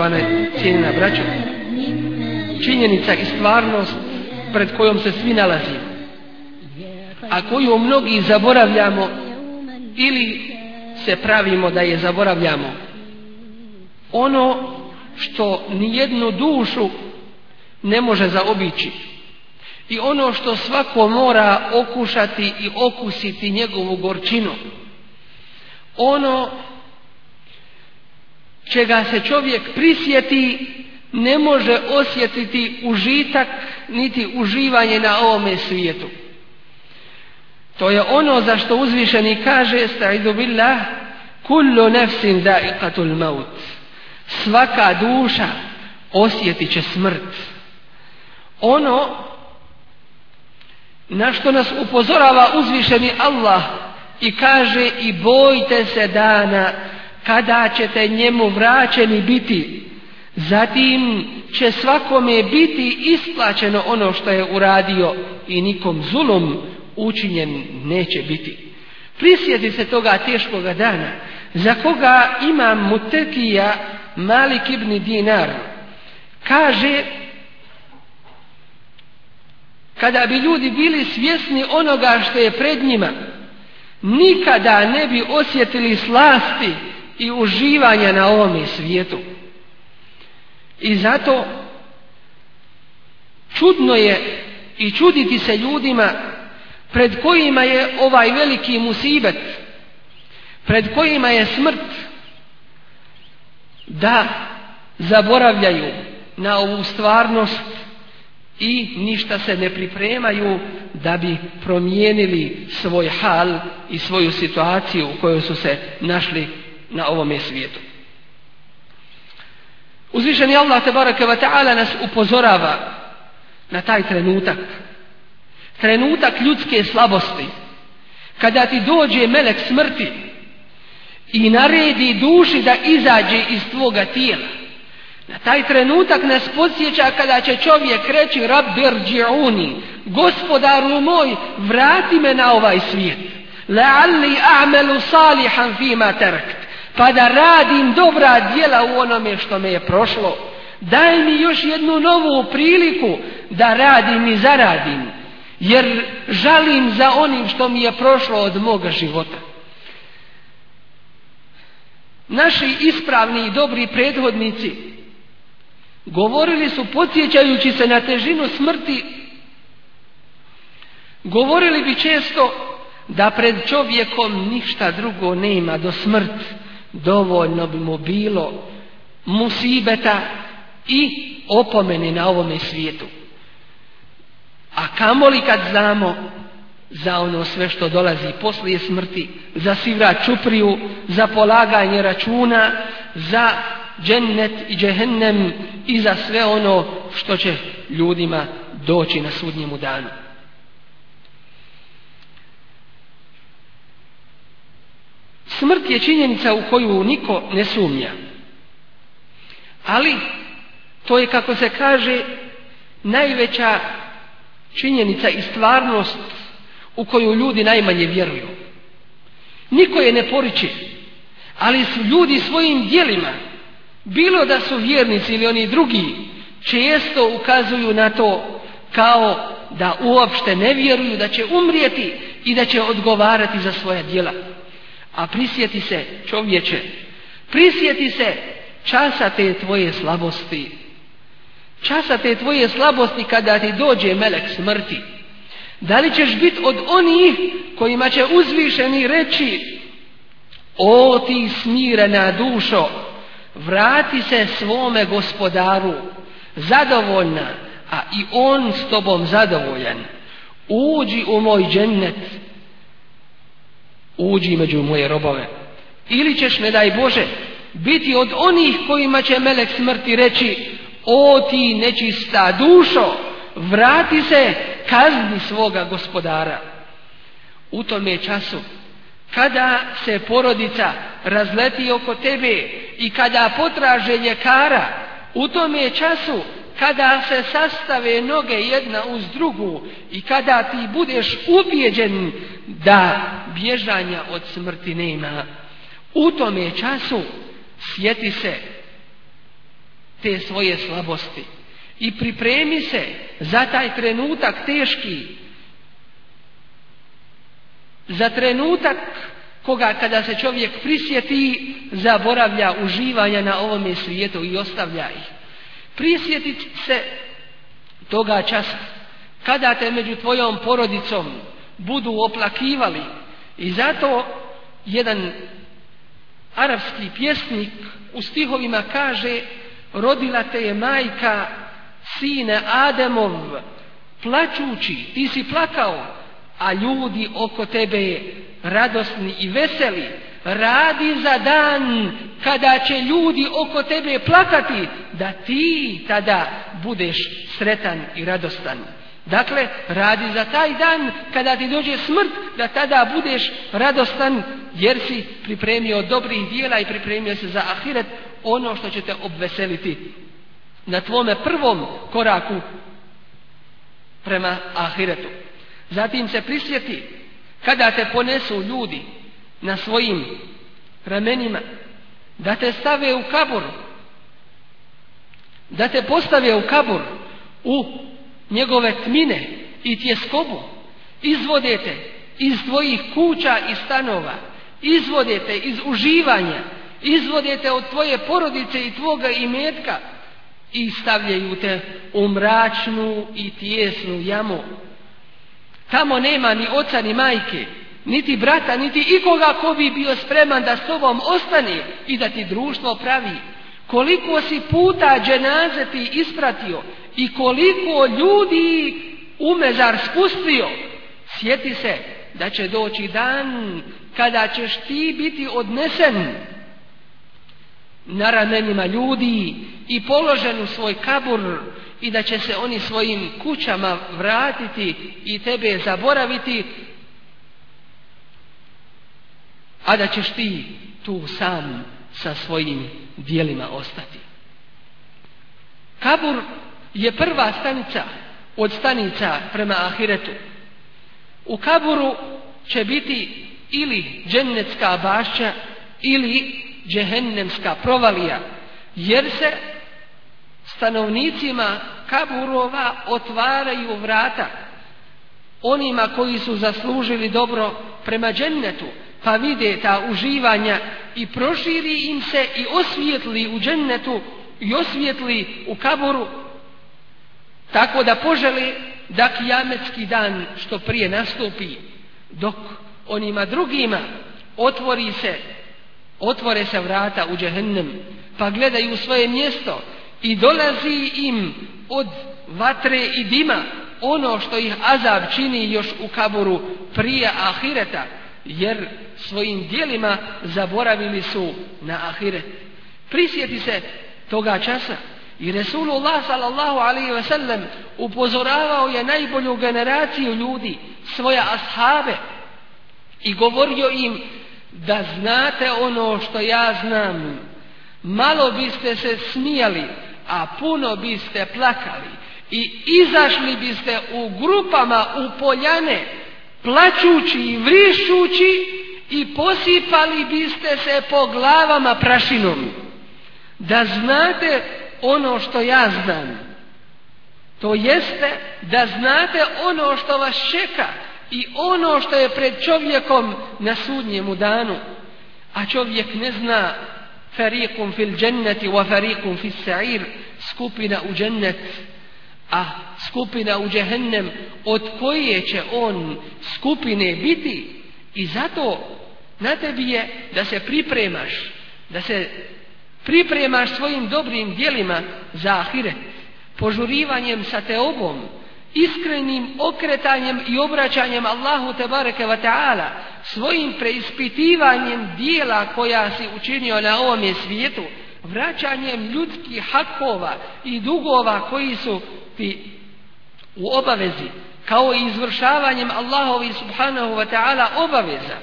Poštovane braćo, činjenica i stvarnost pred kojom se svi nalazimo, a koju mnogi zaboravljamo ili se pravimo da je zaboravljamo. Ono što nijednu dušu ne može zaobići i ono što svako mora okušati i okusiti njegovu gorčinu. Ono čega se čovjek prisjeti ne može osjetiti užitak niti uživanje na ovome svijetu. To je ono za što uzvišeni kaže sta'idu billah kullu nefsin da'iqatul maut. Svaka duša osjetit će smrt. Ono na što nas upozorava uzvišeni Allah i kaže i bojte se dana kada ćete njemu vraćeni biti. Zatim će svakome biti isplaćeno ono što je uradio i nikom zulom učinjen neće biti. Prisjeti se toga teškoga dana za koga ima Mutekija mali kibni Dinar. Kaže kada bi ljudi bili svjesni onoga što je pred njima nikada ne bi osjetili slasti i uživanja na ovome svijetu. I zato čudno je i čuditi se ljudima pred kojima je ovaj veliki musibet, pred kojima je smrt, da zaboravljaju na ovu stvarnost i ništa se ne pripremaju da bi promijenili svoj hal i svoju situaciju u kojoj su se našli na ovome svijetu. Uzvišeni Allah baraka ve taala nas upozorava na taj trenutak. Trenutak ljudske slabosti. Kada ti dođe melek smrti i naredi duši da izađe iz tvoga tijela. Na taj trenutak nas podsjeća kada će čovjek reći Rabbir dži'uni, gospodaru moj, vrati me na ovaj svijet. La'alli a'melu salihan fima terkt pa da radim dobra djela u onome što me je prošlo. Daj mi još jednu novu priliku da radim i zaradim, jer žalim za onim što mi je prošlo od moga života. Naši ispravni i dobri prethodnici govorili su podsjećajući se na težinu smrti, govorili bi često da pred čovjekom ništa drugo nema do smrti dovoljno bi mu bilo musibeta i opomene na ovome svijetu. A kamoli kad znamo za ono sve što dolazi poslije smrti, za sivra čupriju, za polaganje računa, za džennet i džehennem i za sve ono što će ljudima doći na sudnjemu danu. Smrt je činjenica u koju niko ne sumnja. Ali to je kako se kaže najveća činjenica i stvarnost u koju ljudi najmanje vjeruju. Niko je ne poriče, ali su ljudi svojim djelima, bilo da su vjernici ili oni drugi, često ukazuju na to kao da uopšte ne vjeruju da će umrijeti i da će odgovarati za svoja djela. A prisjeti se čovječe, prisjeti se časa te tvoje slabosti. Časa te tvoje slabosti kada ti dođe melek smrti. Da li ćeš biti od onih kojima će uzvišeni reći O ti smirena dušo, vrati se svome gospodaru, zadovoljna, a i on s tobom zadovoljan. Uđi u moj džennet, uđi među moje robove. Ili ćeš, ne daj Bože, biti od onih kojima će melek smrti reći, o ti nečista dušo, vrati se kazni svoga gospodara. U tome času, kada se porodica razleti oko tebe i kada potraže ljekara, u tome času kada se sastave noge jedna uz drugu i kada ti budeš ubjeđen da bježanja od smrti nema, u tome času sjeti se te svoje slabosti i pripremi se za taj trenutak teški, za trenutak koga kada se čovjek prisjeti zaboravlja uživanja na ovome svijetu i ostavlja ih. Prisjetit se toga časa kada te među tvojom porodicom budu oplakivali i zato jedan arapski pjesnik u stihovima kaže rodila te je majka sine Ademov plaćući, ti si plakao a ljudi oko tebe radosni i veseli radi za dan kada će ljudi oko tebe plakati da ti tada budeš sretan i radostan. Dakle, radi za taj dan kada ti dođe smrt, da tada budeš radostan jer si pripremio dobrih dijela i pripremio se za ahiret ono što će te obveseliti na tvome prvom koraku prema ahiretu. Zatim se prisjeti kada te ponesu ljudi na svojim ramenima da te stave u kaboru da te postave u kabur, u njegove tmine i tjeskobu, izvodete iz tvojih kuća i stanova, izvodete iz uživanja, izvodete od tvoje porodice i tvoga imetka i stavljaju te u mračnu i tjesnu jamu. Tamo nema ni oca ni majke, niti brata, niti ikoga ko bi bio spreman da s tobom ostane i da ti društvo pravi. Koliko si puta dženaze ti ispratio i koliko ljudi mezar spustio, sjeti se da će doći dan kada ćeš ti biti odnesen na ramenima ljudi i položen u svoj kabur i da će se oni svojim kućama vratiti i tebe zaboraviti, a da ćeš ti tu sam sa svojim dijelima ostati. Kabur je prva stanica od stanica prema Ahiretu. U kaburu će biti ili džennetska bašća ili džehennemska provalija, jer se stanovnicima kaburova otvaraju vrata onima koji su zaslužili dobro prema džennetu, pa vide ta uživanja i proširi im se i osvijetli u džennetu i osvijetli u kaboru tako da poželi da kijametski dan što prije nastupi dok onima drugima otvori se otvore se vrata u džehennem pa gledaju svoje mjesto i dolazi im od vatre i dima ono što ih azab čini još u kaboru prije ahireta jer svojim dijelima zaboravili su na ahiret. Prisjeti se toga časa i Resulullah sallallahu ve sellem upozoravao je najbolju generaciju ljudi, svoje ashave i govorio im da znate ono što ja znam. Malo biste se smijali, a puno biste plakali i izašli biste u grupama u poljane plaćući i vrišući i posipali biste se po glavama prašinom. Da znate ono što ja znam. To jeste da znate ono što vas čeka i ono što je pred čovjekom na sudnjemu danu. A čovjek ne zna farikum fil dženneti wa farikum fil sa'ir skupina u džennet a skupina u džehennem od koje će on skupine biti i zato na tebi je da se pripremaš da se pripremaš svojim dobrim dijelima za ahire požurivanjem sa teobom iskrenim okretanjem i obraćanjem Allahu te bareke ve taala svojim preispitivanjem dijela koja si učinio na ovom svijetu vraćanjem ljudskih hakova i dugova koji su biti u obavezi kao i izvršavanjem Allahovi subhanahu wa ta'ala obaveza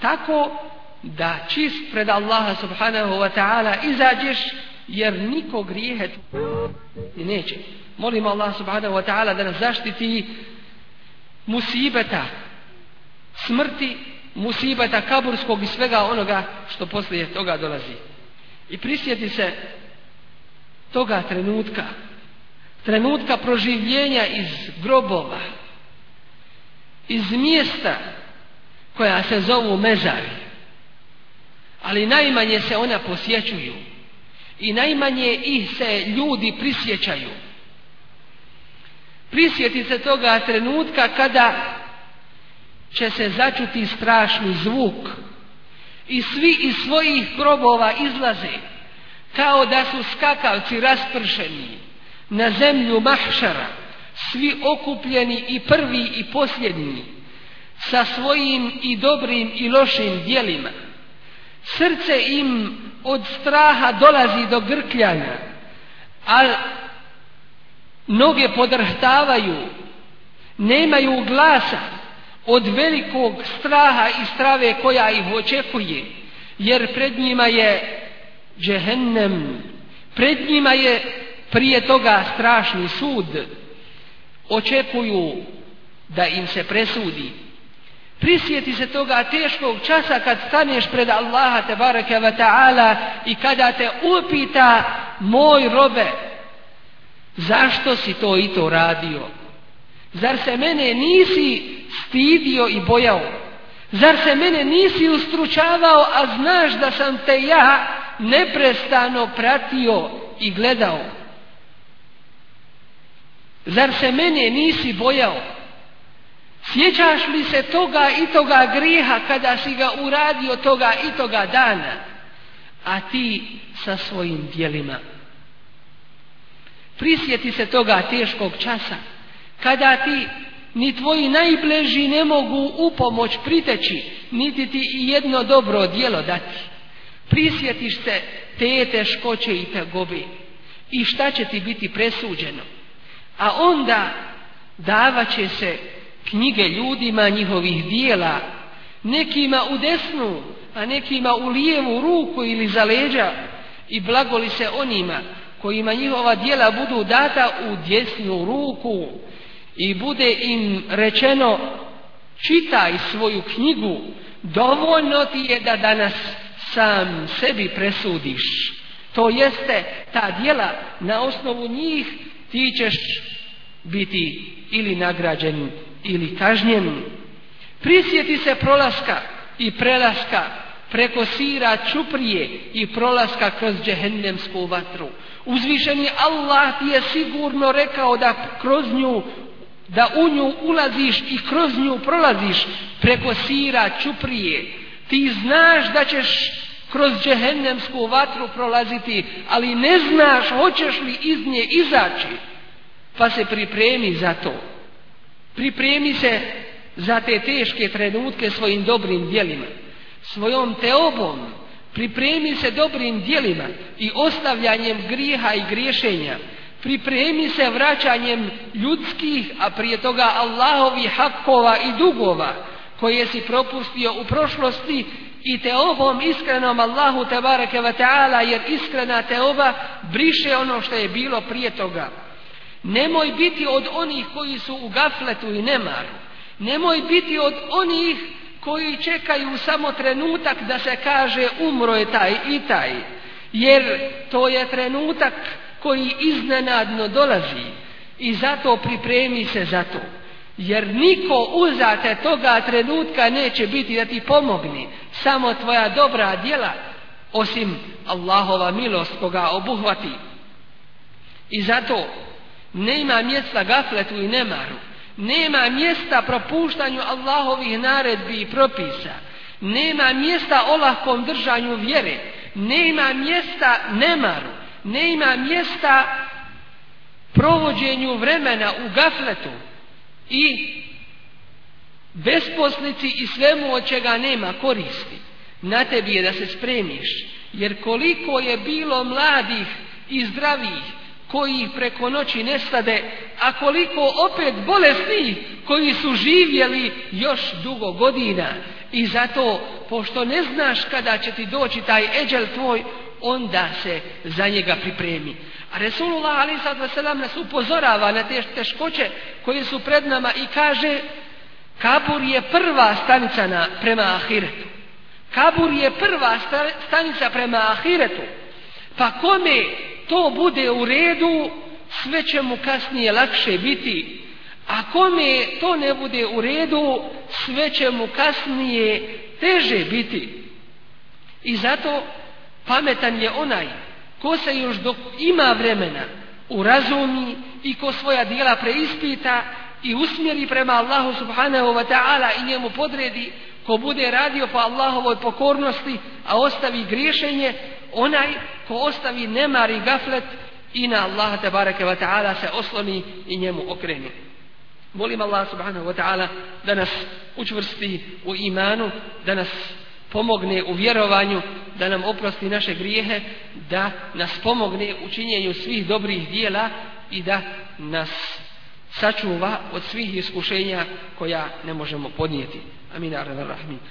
tako da čist pred Allaha subhanahu wa ta'ala izađeš jer niko grijehe i neće. Molim Allah subhanahu wa ta'ala da nas zaštiti musibeta smrti, musibeta kaburskog i svega onoga što poslije toga dolazi. I prisjeti se toga trenutka trenutka proživljenja iz grobova, iz mjesta koja se zovu mezari. Ali najmanje se ona posjećuju i najmanje ih se ljudi prisjećaju. Prisjeti se toga trenutka kada će se začuti strašni zvuk i svi iz svojih grobova izlaze kao da su skakavci raspršeni na zemlju mahšara svi okupljeni i prvi i posljednji sa svojim i dobrim i lošim dijelima srce im od straha dolazi do grkljanja ali noge podrhtavaju nemaju glasa od velikog straha i strave koja ih očekuje jer pred njima je džehennem pred njima je prije toga strašni sud očekuju da im se presudi. Prisjeti se toga teškog časa kad staneš pred Allaha te bareke ve taala i kada te upita moj robe zašto si to i to radio? Zar se mene nisi stidio i bojao? Zar se mene nisi ustručavao, a znaš da sam te ja neprestano pratio i gledao? Zar se mene nisi bojao? Sjećaš li se toga i toga griha kada si ga uradio toga i toga dana? A ti sa svojim dijelima. Prisjeti se toga teškog časa kada ti ni tvoji najbliži ne mogu upomoć priteći, niti ti jedno dobro djelo dati. Prisjetiš se te teškoće i tegobe i šta će ti biti presuđeno a onda davat će se knjige ljudima njihovih dijela, nekima u desnu, a nekima u lijevu ruku ili za leđa i blagoli se onima kojima njihova dijela budu data u desnu ruku i bude im rečeno čitaj svoju knjigu, dovoljno ti je da danas sam sebi presudiš. To jeste ta djela na osnovu njih ti ćeš biti ili nagrađen ili kažnjen. Prisjeti se prolaska i prelaska preko sira čuprije i prolaska kroz džehennemsku vatru. Uzvišeni Allah ti je sigurno rekao da kroz nju da u nju ulaziš i kroz nju prolaziš preko sira čuprije. Ti znaš da ćeš kroz džehennemsku vatru prolaziti, ali ne znaš hoćeš li iz nje izaći, pa se pripremi za to. Pripremi se za te teške trenutke svojim dobrim djelima, svojom teobom, pripremi se dobrim djelima i ostavljanjem griha i griješenja, pripremi se vraćanjem ljudskih, a prije toga Allahovi hakova i dugova koje si propustio u prošlosti i te ovom iskrenom Allahu te bareke ve taala jer iskrena te briše ono što je bilo prije toga. Nemoj biti od onih koji su u gafletu i nemaru. Nemoj biti od onih koji čekaju samo trenutak da se kaže umro je taj i taj. Jer to je trenutak koji iznenadno dolazi i zato pripremi se za to jer niko uzate toga trenutka neće biti da ti pomogni. Samo tvoja dobra djela, osim Allahova milost koga obuhvati. I zato nema mjesta gafletu i nemaru. Nema mjesta propuštanju Allahovih naredbi i propisa. Nema mjesta olahkom držanju vjere. Nema mjesta nemaru. Nema mjesta provođenju vremena u gafletu i besposnici i svemu od čega nema koristi. Na tebi je da se spremiš, jer koliko je bilo mladih i zdravih koji preko noći nestade, a koliko opet bolesnih koji su živjeli još dugo godina. I zato, pošto ne znaš kada će ti doći taj eđel tvoj, onda se za njega pripremi. A Resulullah ali sad nas upozorava na te teškoće koje su pred nama i kaže kabur je prva stanica na, prema ahiretu. Kabur je prva stanica prema ahiretu. Pa kome to bude u redu, sve će mu kasnije lakše biti. A kome to ne bude u redu, sve će mu kasnije teže biti. I zato pametan je onaj ko se još dok ima vremena urazumi i ko svoja dijela preispita i usmjeri prema Allahu subhanahu wa ta'ala i njemu podredi ko bude radio po Allahovoj pokornosti a ostavi griješenje onaj ko ostavi nemari gaflet i na Allaha barake wa ta'ala se osloni i njemu okreni molim Allah subhanahu wa ta'ala da nas učvrsti u imanu da nas pomogne u vjerovanju, da nam oprosti naše grijehe, da nas pomogne u činjenju svih dobrih dijela i da nas sačuva od svih iskušenja koja ne možemo podnijeti. Amin.